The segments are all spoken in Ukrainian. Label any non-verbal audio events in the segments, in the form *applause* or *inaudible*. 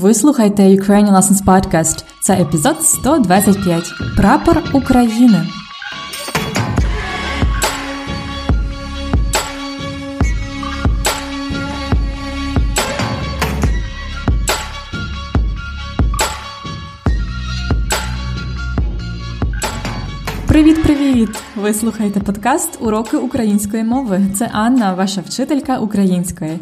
Ви слухаєте Ukrainian Lessons Podcast. Це епізод 125. Прапор України. Привіт-привіт! Ви слухаєте подкаст Уроки української мови. Це Анна, ваша вчителька української.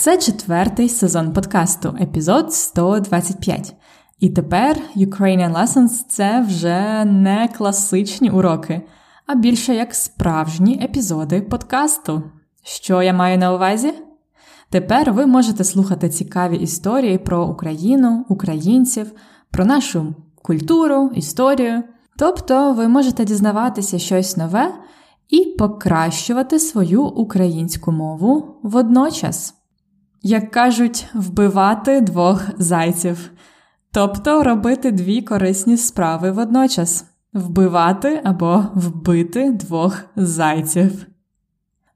Це четвертий сезон подкасту, епізод 125. І тепер Ukrainian Lessons це вже не класичні уроки, а більше як справжні епізоди подкасту. Що я маю на увазі? Тепер ви можете слухати цікаві історії про Україну, українців, про нашу культуру, історію. Тобто ви можете дізнаватися щось нове і покращувати свою українську мову водночас. Як кажуть, вбивати двох зайців, тобто робити дві корисні справи водночас вбивати або вбити двох зайців.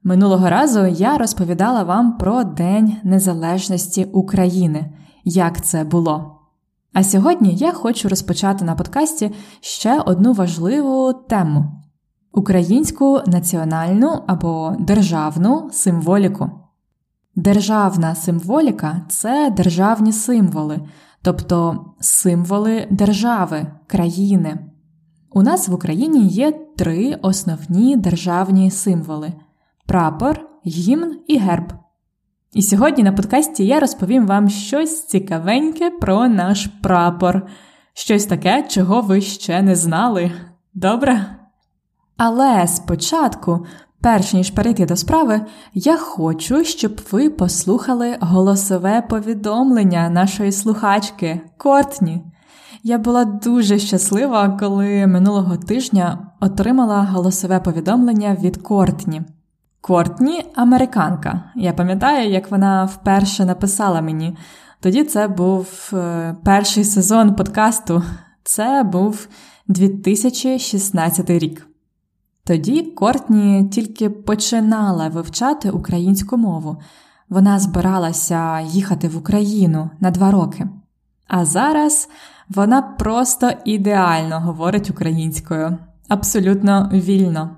Минулого разу я розповідала вам про День Незалежності України, як це було. А сьогодні я хочу розпочати на подкасті ще одну важливу тему українську національну або державну символіку. Державна символіка це державні символи, тобто символи держави, країни. У нас в Україні є три основні державні символи прапор, гімн і герб. І сьогодні на подкасті я розповім вам щось цікавеньке про наш прапор, щось таке, чого ви ще не знали. Добре? Але спочатку, перш ніж перейти до справи, я хочу, щоб ви послухали голосове повідомлення нашої слухачки Кортні. Я була дуже щаслива, коли минулого тижня отримала голосове повідомлення від Кортні. Кортні американка. Я пам'ятаю, як вона вперше написала мені. Тоді це був е, перший сезон подкасту. Це був 2016 рік. Тоді Кортні тільки починала вивчати українську мову. Вона збиралася їхати в Україну на два роки. А зараз вона просто ідеально говорить українською, абсолютно вільно.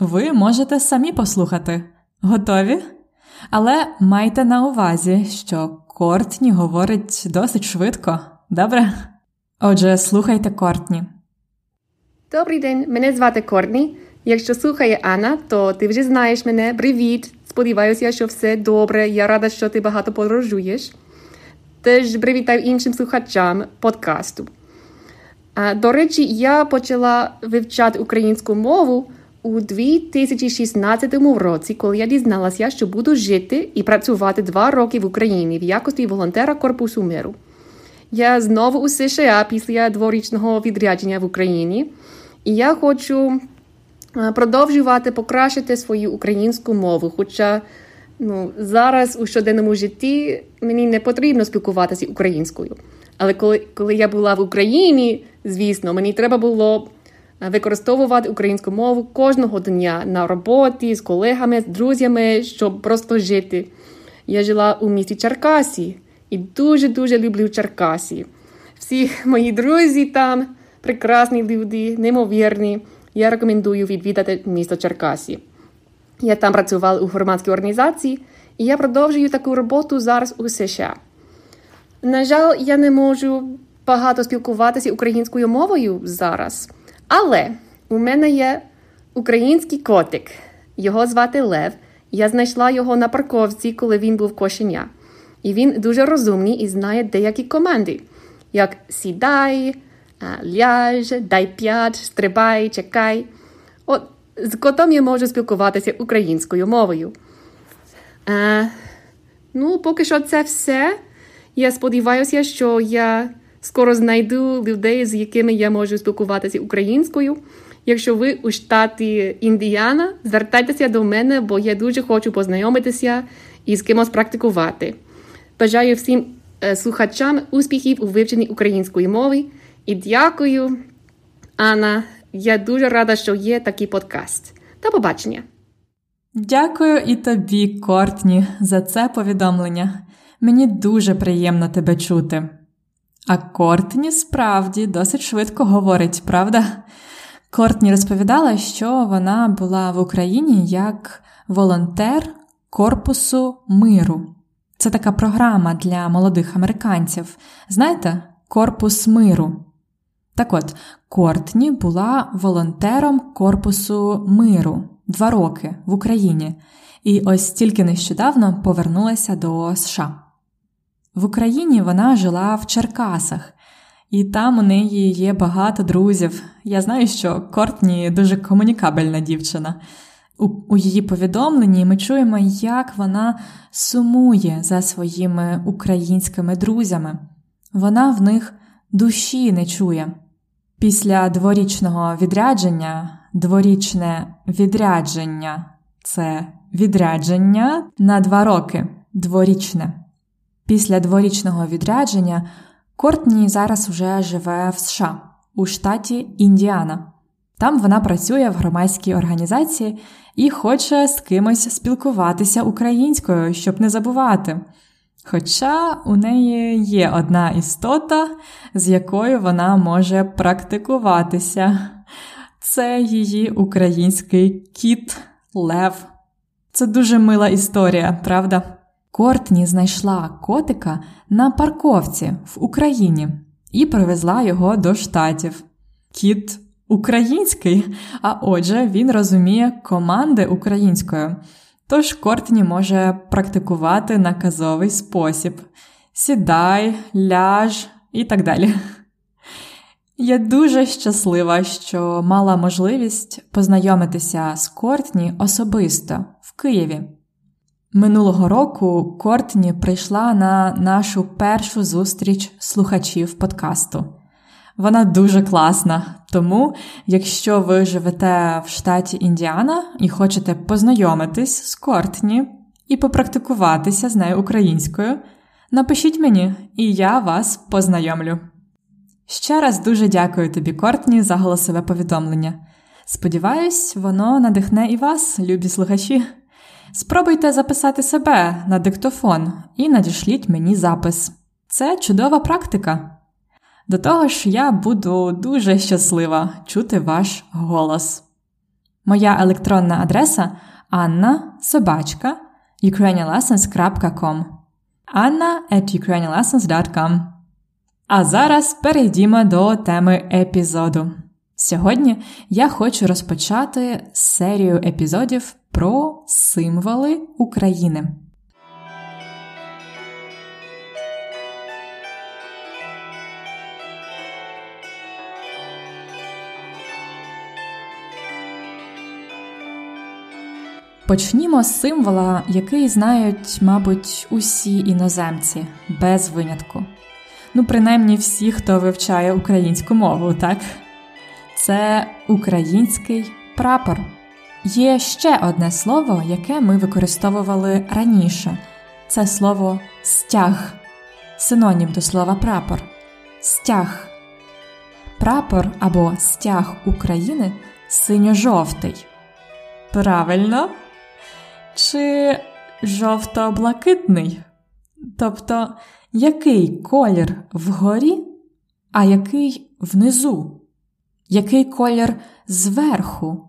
Ви можете самі послухати. Готові? Але майте на увазі, що Кортні говорить досить швидко, добре? Отже, слухайте Кортні. Добрий день, мене звати Кортні. Якщо слухає Анна, то ти вже знаєш мене. Привіт! Сподіваюся, що все добре. Я рада, що ти багато подорожуєш. Теж привітаю іншим слухачам подкасту. До речі, я почала вивчати українську мову у 2016 році, коли я дізналася, що буду жити і працювати два роки в Україні в якості волонтера Корпусу миру. Я знову у США після дворічного відрядження в Україні, і я хочу продовжувати покращити свою українську мову. Хоча ну, зараз у щоденному житті мені не потрібно спілкуватися українською. Але коли, коли я була в Україні, звісно, мені треба було використовувати українську мову кожного дня на роботі з колегами, з друзями, щоб просто жити. Я жила у місті Черкасі і дуже-дуже люблю Черкасі. Всі мої друзі там прекрасні люди, неймовірні. Я рекомендую відвідати місто Черкасі. Я там працювала у громадській організації, і я продовжую таку роботу зараз у США. На жаль, я не можу багато спілкуватися українською мовою зараз. Але у мене є український котик. Його звати Лев. Я знайшла його на парковці, коли він був кошеня. І він дуже розумний і знає деякі команди, як сідай, ляж, дай п'ять, стрибай, чекай. От з котом я можу спілкуватися українською мовою. А, Ну, поки що це все. Я сподіваюся, що я скоро знайду людей, з якими я можу спілкуватися українською. Якщо ви у штаті Індіана, звертайтеся до мене, бо я дуже хочу познайомитися і з кимось практикувати. Бажаю всім е, слухачам успіхів у вивченні української мови і дякую, Анна. Я дуже рада, що є такий подкаст. До побачення. Дякую і тобі, Кортні, за це повідомлення. Мені дуже приємно тебе чути. А Кортні справді досить швидко говорить, правда? Кортні розповідала, що вона була в Україні як волонтер Корпусу миру. Це така програма для молодих американців. Знаєте, Корпус миру. Так от, Кортні була волонтером Корпусу миру два роки в Україні, і ось тільки нещодавно повернулася до США. В Україні вона жила в Черкасах, і там у неї є багато друзів. Я знаю, що Кортні дуже комунікабельна дівчина. У, у її повідомленні ми чуємо, як вона сумує за своїми українськими друзями. Вона в них душі не чує. Після дворічного відрядження, дворічне відрядження це відрядження на два роки дворічне. Після дворічного відрядження Кортні зараз уже живе в США у штаті Індіана. Там вона працює в громадській організації і хоче з кимось спілкуватися українською, щоб не забувати. Хоча у неї є одна істота, з якою вона може практикуватися. Це її український кіт Лев. Це дуже мила історія, правда? Кортні знайшла котика на парковці в Україні і привезла його до штатів. Кіт український, а отже, він розуміє команди українською. Тож Кортні може практикувати наказовий спосіб: сідай, ляж і так далі. Я дуже щаслива, що мала можливість познайомитися з Кортні особисто в Києві. Минулого року Кортні прийшла на нашу першу зустріч слухачів подкасту. Вона дуже класна, тому якщо ви живете в штаті Індіана і хочете познайомитись з Кортні і попрактикуватися з нею українською, напишіть мені, і я вас познайомлю. Ще раз дуже дякую тобі, Кортні, за голосове повідомлення. Сподіваюсь, воно надихне і вас, любі слухачі. Спробуйте записати себе на диктофон і надішліть мені запис. Це чудова практика. До того ж, я буду дуже щаслива чути ваш голос. Моя електронна адреса Анна Собачка ukrainianlessons.com Anna at ukrainianlessons.com А зараз перейдімо до теми епізоду. Сьогодні я хочу розпочати серію епізодів про символи України. Почнімо з символа, який знають, мабуть, усі іноземці без винятку. Ну, принаймні всі, хто вивчає українську мову, так? Це український прапор. Є ще одне слово, яке ми використовували раніше. Це слово стяг, синонім до слова прапор. Стяг. Прапор або стяг України синьо-жовтий. Правильно? Чи жовто-блакитний? Тобто, який колір вгорі, а який внизу? Який колір зверху?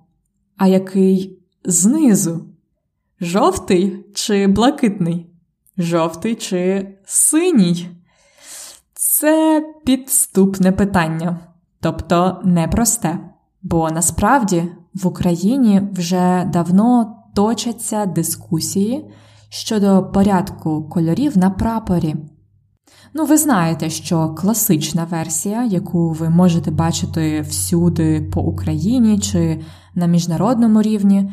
а який знизу? Жовтий чи блакитний? Жовтий чи синій? Це підступне питання, тобто непросте. Бо насправді в Україні вже давно точаться дискусії щодо порядку кольорів на прапорі. Ну, ви знаєте, що класична версія, яку ви можете бачити всюди по Україні чи на міжнародному рівні,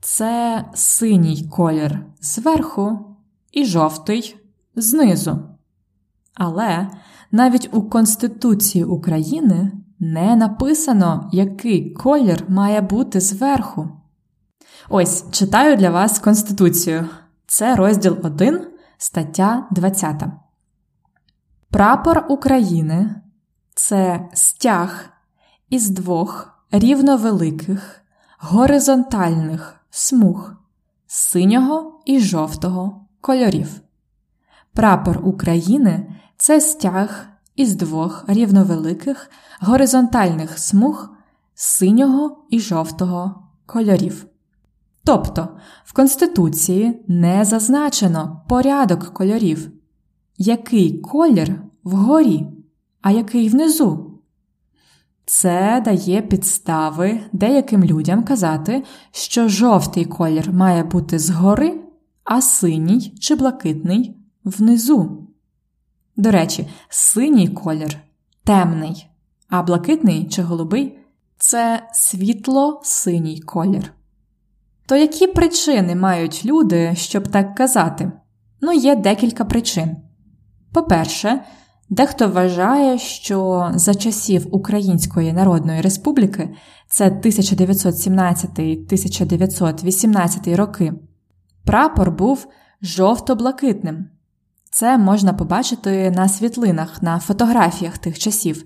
це синій колір зверху і жовтий знизу. Але навіть у Конституції України не написано, який колір має бути зверху. Ось читаю для вас Конституцію. Це розділ 1, стаття 20. Прапор України це стяг із двох рівновеликих горизонтальних смуг синього і жовтого кольорів. Прапор України це стяг із двох рівновеликих горизонтальних смуг синього і жовтого кольорів. Тобто в Конституції не зазначено порядок кольорів, який колір вгорі, а який внизу. Це дає підстави деяким людям казати, що жовтий колір має бути згори, а синій чи блакитний внизу. До речі, синій колір темний, а блакитний чи голубий це світло-синій колір. То які причини мають люди, щоб так казати? Ну, є декілька причин. По-перше, дехто вважає, що за часів Української Народної Республіки це 1917-1918 роки, прапор був жовто-блакитним. Це можна побачити на світлинах, на фотографіях тих часів.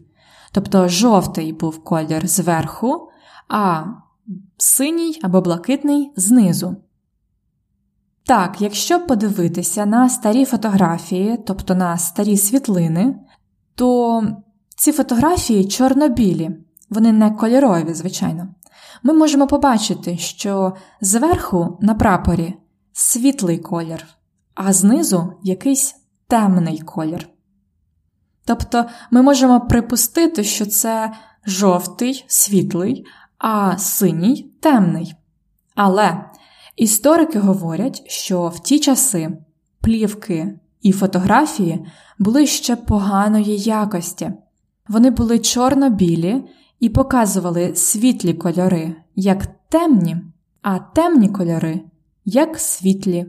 Тобто жовтий був колір зверху, а синій або блакитний знизу. Так, якщо подивитися на старі фотографії, тобто на старі світлини, то ці фотографії чорнобілі, вони не кольорові, звичайно. Ми можемо побачити, що зверху на прапорі світлий колір, а знизу якийсь темний колір. Тобто ми можемо припустити, що це жовтий світлий, а синій темний. Але історики говорять, що в ті часи плівки і фотографії були ще поганої якості. Вони були чорно-білі і показували світлі кольори як темні, а темні кольори як світлі.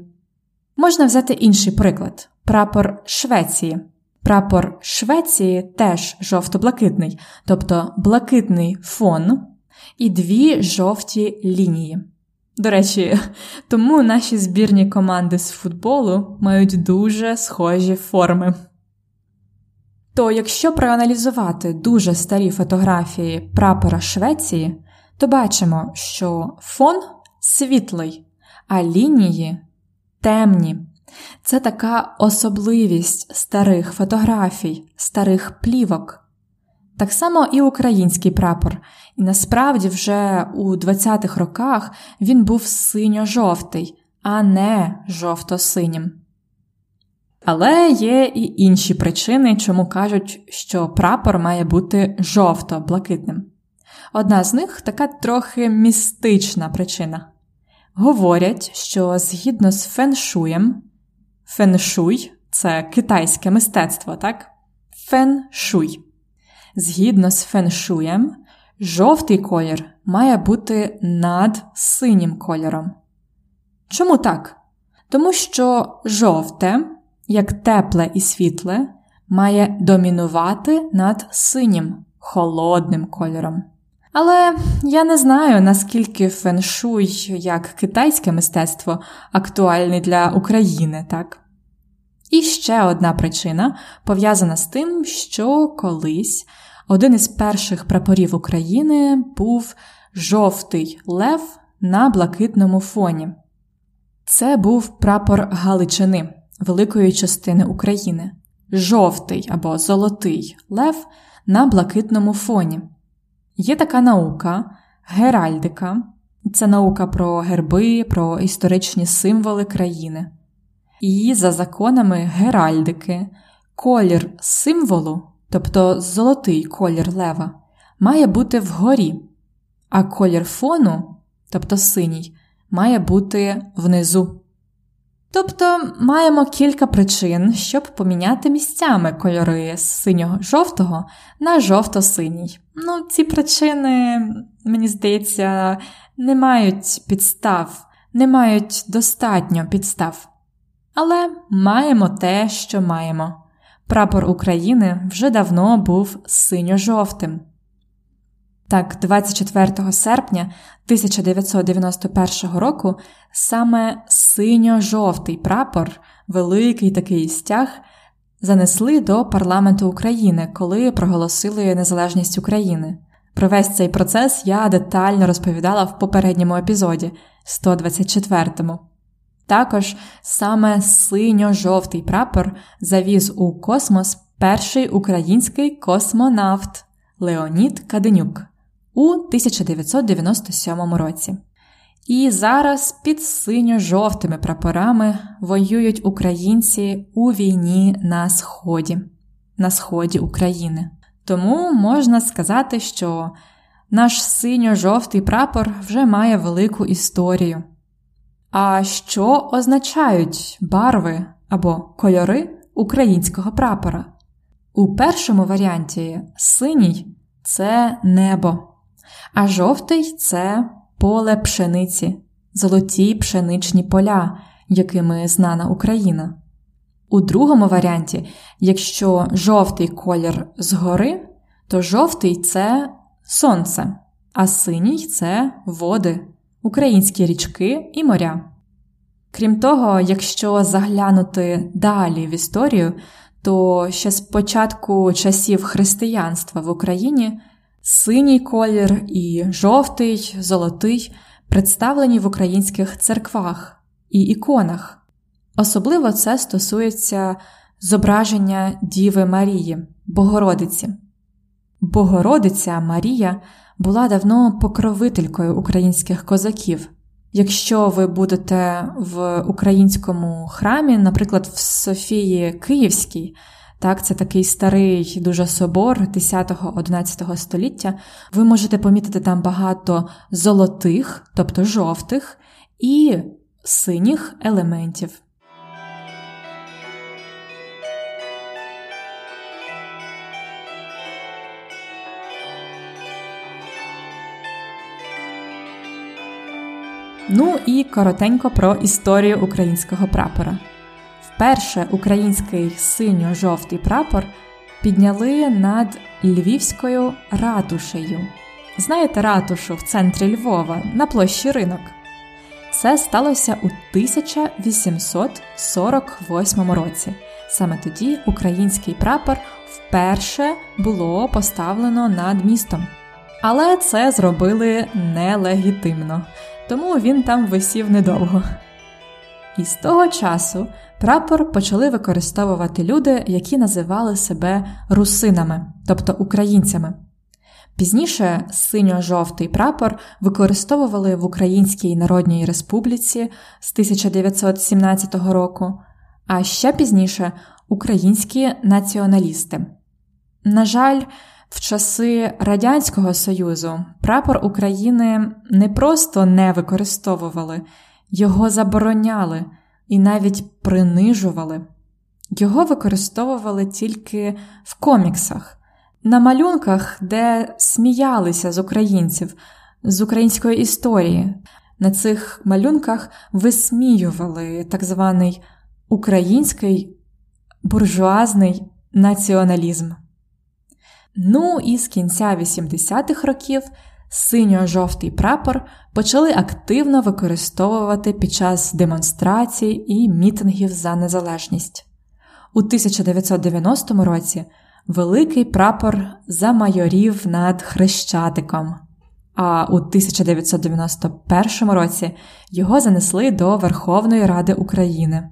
Можна взяти інший приклад прапор Швеції. Прапор Швеції теж жовто-блакитний, тобто блакитний фон і дві жовті лінії. До речі, *laughs* тому наші збірні команди з футболу мають дуже схожі форми. То якщо проаналізувати дуже старі фотографії прапора Швеції, то бачимо, що фон світлий, а лінії темні. Це така особливість старих фотографій, старих плівок. Так само і український прапор, і насправді вже у 20-х роках він був синьо-жовтий, а не жовто-синім. Але є і інші причини, чому кажуть, що прапор має бути жовто-блакитним. Одна з них така трохи містична причина. Говорять, що згідно з феншуєм, феншуй це китайське мистецтво, так? Феншуй. Згідно з феншуєм, жовтий колір має бути над синім кольором. Чому так? Тому що жовте, як тепле і світле, має домінувати над синім, холодним кольором. Але я не знаю, наскільки феншуй, як китайське мистецтво, актуальний для України, так? І ще одна причина пов'язана з тим, що колись один із перших прапорів України був жовтий лев на блакитному фоні. Це був прапор Галичини, великої частини України, жовтий або золотий лев на блакитному фоні. Є така наука геральдика, це наука про герби, про історичні символи країни. І за законами геральдики, колір символу, тобто золотий колір лева, має бути вгорі, а колір фону, тобто синій, має бути внизу. Тобто маємо кілька причин, щоб поміняти місцями кольори з синього жовтого на жовто-синій. Ну, ці причини, мені здається, не мають підстав, не мають достатньо підстав. Але маємо те, що маємо. Прапор України вже давно був синьо-жовтим. Так, 24 серпня 1991 року саме синьо-жовтий прапор, великий такий стяг, занесли до парламенту України, коли проголосили незалежність України. Про весь цей процес я детально розповідала в попередньому епізоді 124-му. Також саме синьо-жовтий прапор завіз у космос перший український космонавт Леонід Каденюк у 1997 році. І зараз під синьо-жовтими прапорами воюють українці у війні на Сході, на сході України. Тому можна сказати, що наш синьо-жовтий прапор вже має велику історію. А що означають барви або кольори українського прапора? У першому варіанті синій це небо, а жовтий це поле пшениці, золоті пшеничні поля, якими знана Україна. У другому варіанті, якщо жовтий колір згори, то жовтий це сонце, а синій це води, українські річки і моря. Крім того, якщо заглянути далі в історію, то ще з початку часів християнства в Україні синій колір і жовтий, золотий представлені в українських церквах і іконах. Особливо це стосується зображення Діви Марії, Богородиці. Богородиця Марія була давно покровителькою українських козаків. Якщо ви будете в українському храмі, наприклад, в Софії Київській, так, це такий старий дуже собор 10-11 століття, ви можете помітити там багато золотих, тобто жовтих, і синіх елементів. Ну і коротенько про історію українського прапора. Вперше український синьо-жовтий прапор підняли над Львівською ратушею. Знаєте ратушу в центрі Львова на площі ринок. Це сталося у 1848 році. Саме тоді український прапор вперше було поставлено над містом. Але це зробили нелегітимно тому він там висів недовго. І з того часу прапор почали використовувати люди, які називали себе русинами, тобто українцями. Пізніше синьо-жовтий прапор використовували в Українській Народній Республіці з 1917 року, а ще пізніше українські націоналісти. На жаль, в часи Радянського Союзу прапор України не просто не використовували, його забороняли і навіть принижували. Його використовували тільки в коміксах, на малюнках, де сміялися з українців, з української історії. На цих малюнках висміювали так званий український буржуазний націоналізм. Ну і з кінця 80-х років синьо-жовтий прапор почали активно використовувати під час демонстрацій і мітингів за незалежність. У 1990 році великий прапор замайорів над Хрещатиком, а у 1991 році його занесли до Верховної Ради України.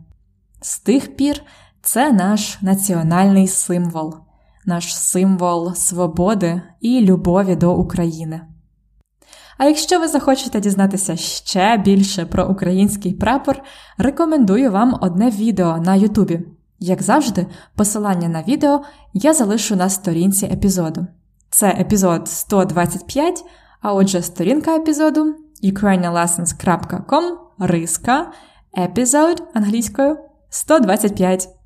З тих пір це наш національний символ наш символ свободи і любові до України. А якщо ви захочете дізнатися ще більше про український прапор, рекомендую вам одне відео на Ютубі. Як завжди, посилання на відео я залишу на сторінці епізоду. Це епізод 125, а отже, сторінка епізоду ukrainianlessons.com риска епізод англійською 125.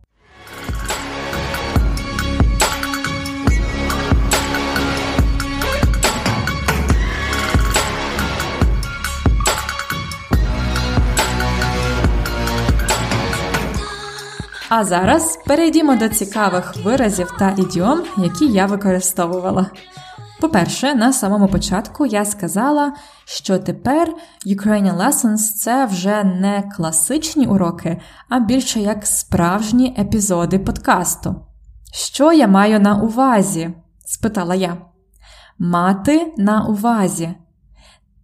А зараз перейдімо до цікавих виразів та ідіом, які я використовувала. По-перше, на самому початку я сказала, що тепер Ukrainian Lessons це вже не класичні уроки, а більше як справжні епізоди подкасту. Що я маю на увазі? спитала я. Мати на увазі.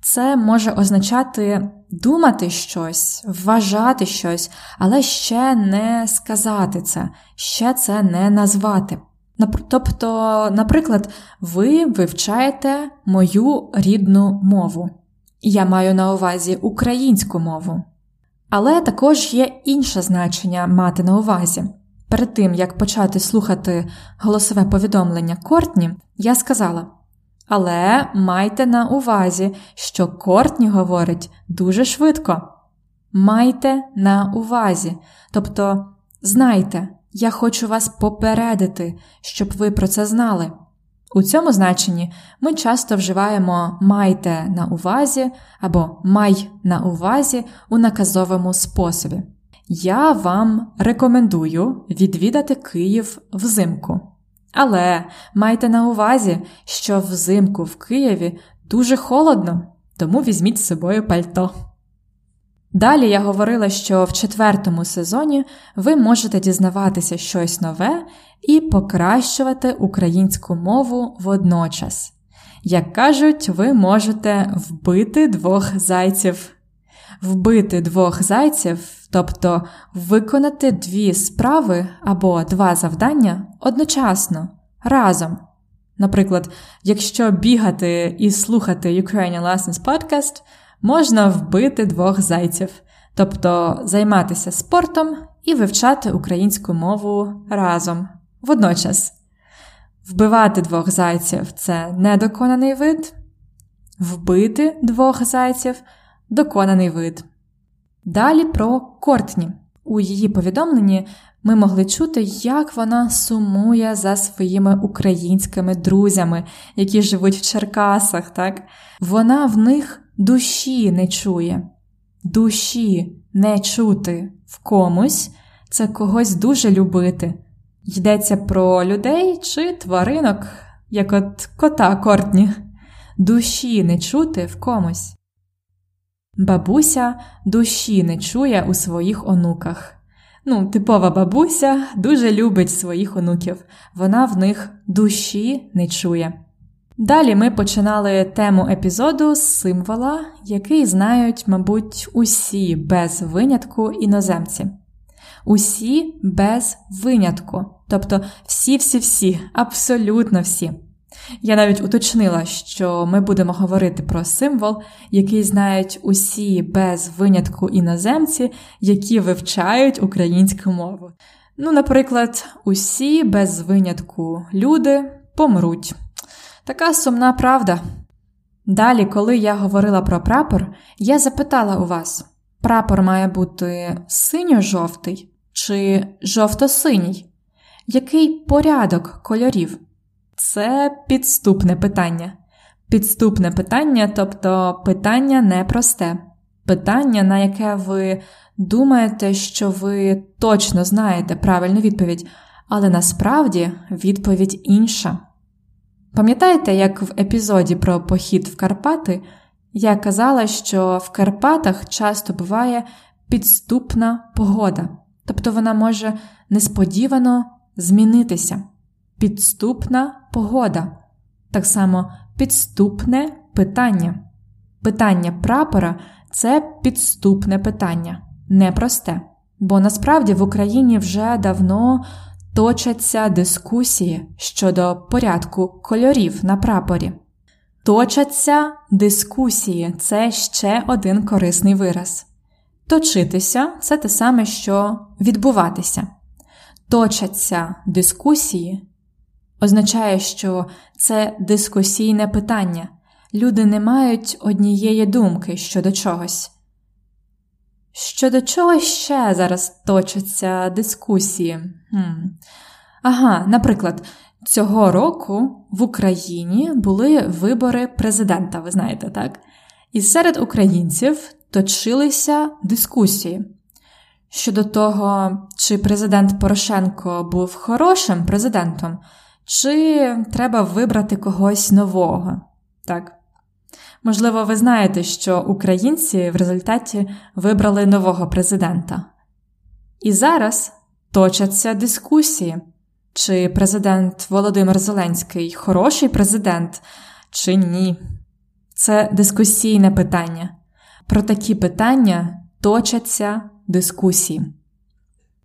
Це може означати думати щось, вважати щось, але ще не сказати це, ще це не назвати. Тобто, наприклад, ви вивчаєте мою рідну мову. Я маю на увазі українську мову. Але також є інше значення мати на увазі. Перед тим як почати слухати голосове повідомлення Кортні, я сказала: але майте на увазі, що Кортні говорить дуже швидко. Майте на увазі. Тобто, знайте, я хочу вас попередити, щоб ви про це знали. У цьому значенні ми часто вживаємо майте на увазі або май на увазі у наказовому способі. Я вам рекомендую відвідати Київ взимку. Але майте на увазі, що взимку в Києві дуже холодно, тому візьміть з собою пальто. Далі я говорила, що в четвертому сезоні ви можете дізнаватися щось нове і покращувати українську мову водночас. Як кажуть, ви можете вбити двох зайців. Вбити двох зайців, тобто виконати дві справи або два завдання одночасно, разом. Наприклад, якщо бігати і слухати Ukrainian Lessons Podcast, можна вбити двох зайців, тобто займатися спортом і вивчати українську мову разом водночас. Вбивати двох зайців це недоконаний вид, вбити двох зайців доконаний вид. Далі про Кортні. У її повідомленні ми могли чути, як вона сумує за своїми українськими друзями, які живуть в Черкасах. так? Вона в них душі не чує. Душі не чути в комусь це когось дуже любити. Йдеться про людей чи тваринок, як от кота Кортні, душі не чути в комусь. Бабуся душі не чує у своїх онуках. Ну, типова бабуся дуже любить своїх онуків, вона в них душі не чує. Далі ми починали тему епізоду з символа, який знають, мабуть, усі без винятку іноземці. Усі без винятку, тобто всі-всі-всі, абсолютно всі. Я навіть уточнила, що ми будемо говорити про символ, який знають усі без винятку іноземці, які вивчають українську мову. Ну, наприклад, усі без винятку люди помруть. Така сумна правда. Далі, коли я говорила про прапор, я запитала у вас: прапор має бути синьо-жовтий чи жовто-синій? Який порядок кольорів? Це підступне питання. Підступне питання, тобто питання непросте. Питання, на яке ви думаєте, що ви точно знаєте правильну відповідь, але насправді відповідь інша. Пам'ятаєте, як в епізоді про похід в Карпати я казала, що в Карпатах часто буває підступна погода, тобто вона може несподівано змінитися. Підступна погода, так само підступне питання. Питання прапора це підступне питання, непросте. Бо насправді в Україні вже давно точаться дискусії щодо порядку кольорів на прапорі. Точаться дискусії це ще один корисний вираз. Точитися це те саме, що відбуватися. Точаться дискусії означає, що це дискусійне питання. Люди не мають однієї думки щодо чогось. Щодо чого ще зараз точаться дискусії? Хм. Ага, наприклад, цього року в Україні були вибори президента, ви знаєте, так? І серед українців точилися дискусії щодо того, чи президент Порошенко був хорошим президентом, чи треба вибрати когось нового. Так. Можливо, ви знаєте, що українці в результаті вибрали нового президента. І зараз точаться дискусії, чи президент Володимир Зеленський хороший президент, чи ні. Це дискусійне питання. Про такі питання точаться дискусії.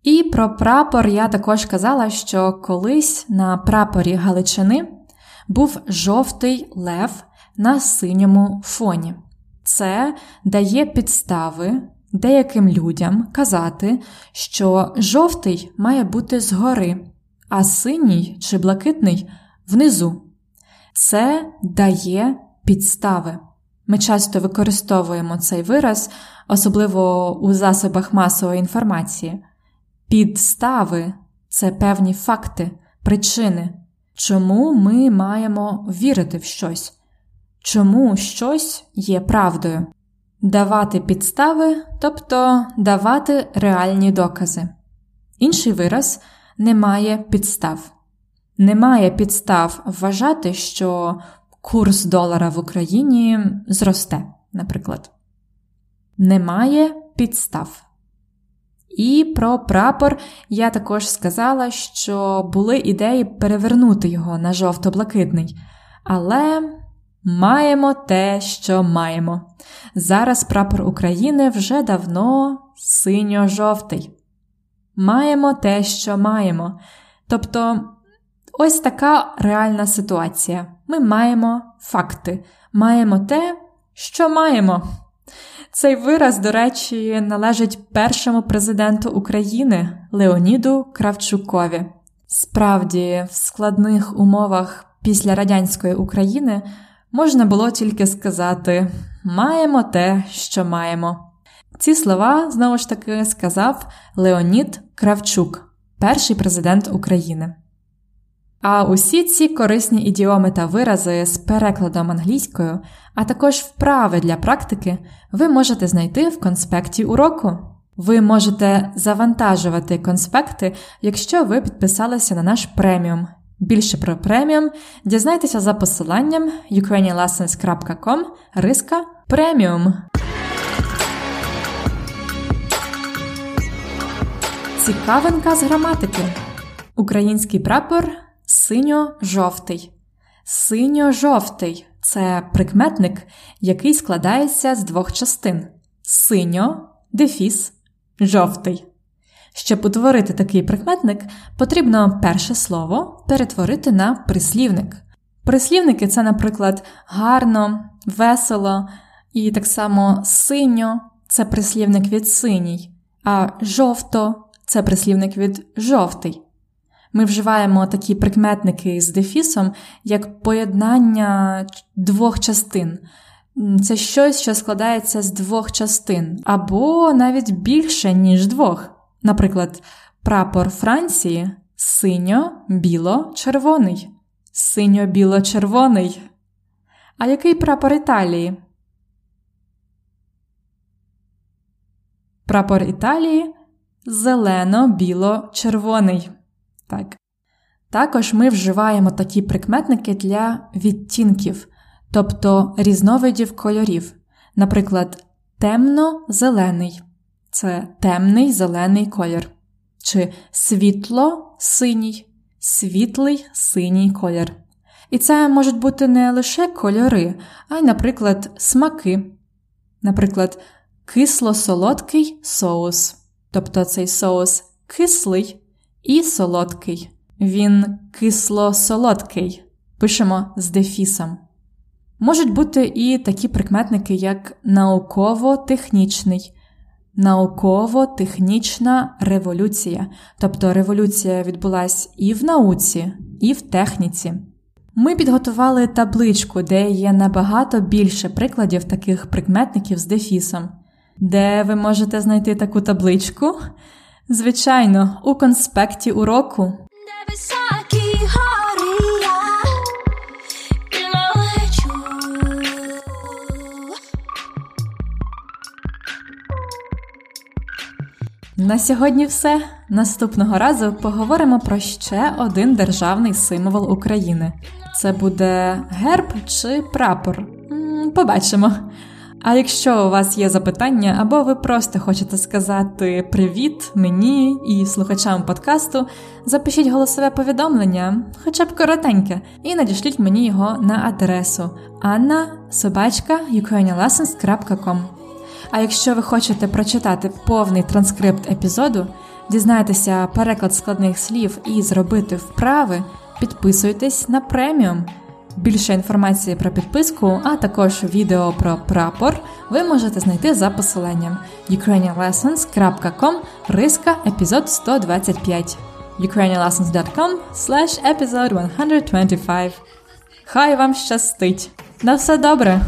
І про прапор я також казала, що колись на прапорі Галичини був жовтий лев на синьому фоні. Це дає підстави деяким людям казати, що жовтий має бути згори, а синій чи блакитний внизу. Це дає підстави. Ми часто використовуємо цей вираз, особливо у засобах масової інформації. Підстави це певні факти, причини, чому ми маємо вірити в щось, чому щось є правдою, давати підстави, тобто давати реальні докази. Інший вираз немає підстав. Немає підстав вважати, що курс долара в Україні зросте, наприклад. Немає підстав. І про прапор я також сказала, що були ідеї перевернути його на жовто-блакитний. Але маємо те, що маємо. Зараз прапор України вже давно синьо-жовтий. Маємо те, що маємо. Тобто, ось така реальна ситуація. Ми маємо факти, маємо те, що маємо. Цей вираз, до речі, належить першому президенту України Леоніду Кравчукові. Справді, в складних умовах після радянської України можна було тільки сказати маємо те, що маємо. Ці слова знову ж таки сказав Леонід Кравчук, перший президент України. А усі ці корисні ідіоми та вирази з перекладом англійською, а також вправи для практики, ви можете знайти в конспекті уроку. Ви можете завантажувати конспекти, якщо ви підписалися на наш преміум. Більше про преміум дізнайтеся за посиланням ukrainianlessons.com риска преміум. Цікавинка з граматики. Український прапор синьо-жовтий. Синьо-жовтий це прикметник, який складається з двох частин: синьо, дефіс, жовтий. Щоб утворити такий прикметник, потрібно перше слово перетворити на прислівник. Прислівники це, наприклад, гарно, весело, і так само синьо це прислівник від синій, а жовто це прислівник від жовтий. Ми вживаємо такі прикметники з дефісом як поєднання двох частин. Це щось, що складається з двох частин, або навіть більше, ніж двох. Наприклад, прапор Франції синьо-біло-червоний. Синьо-біло-червоний. А який прапор Італії? Прапор Італії зелено-біло-червоний. Так. Також ми вживаємо такі прикметники для відтінків, тобто різновидів кольорів. Наприклад, темно-зелений це темний зелений колір, чи світло-синій, світлий синій колір. І це можуть бути не лише кольори, а й, наприклад, смаки. Наприклад, кисло-солодкий соус. Тобто цей соус кислий і солодкий. Він кисло-солодкий. Пишемо з дефісом. Можуть бути і такі прикметники, як науково-технічний, науково-технічна революція. Тобто революція відбулася і в науці, і в техніці. Ми підготували табличку, де є набагато більше прикладів таких прикметників з дефісом. Де ви можете знайти таку табличку? Звичайно, у конспекті уроку. На сьогодні все. Наступного разу поговоримо про ще один державний символ України. Це буде герб чи прапор. Побачимо. А якщо у вас є запитання, або ви просто хочете сказати привіт мені і слухачам подкасту, запишіть голосове повідомлення, хоча б коротеньке, і надішліть мені його на адресу anna.ukrainianlessons.com А якщо ви хочете прочитати повний транскрипт епізоду, дізнайтеся переклад складних слів і зробити вправи, підписуйтесь на преміум. Більше інформації про підписку, а також відео про прапор ви можете знайти за посиланням ukrainianlessons.com риска епізод 125 ukrainianlessons.com slash episode 125 Хай вам щастить! На все добре!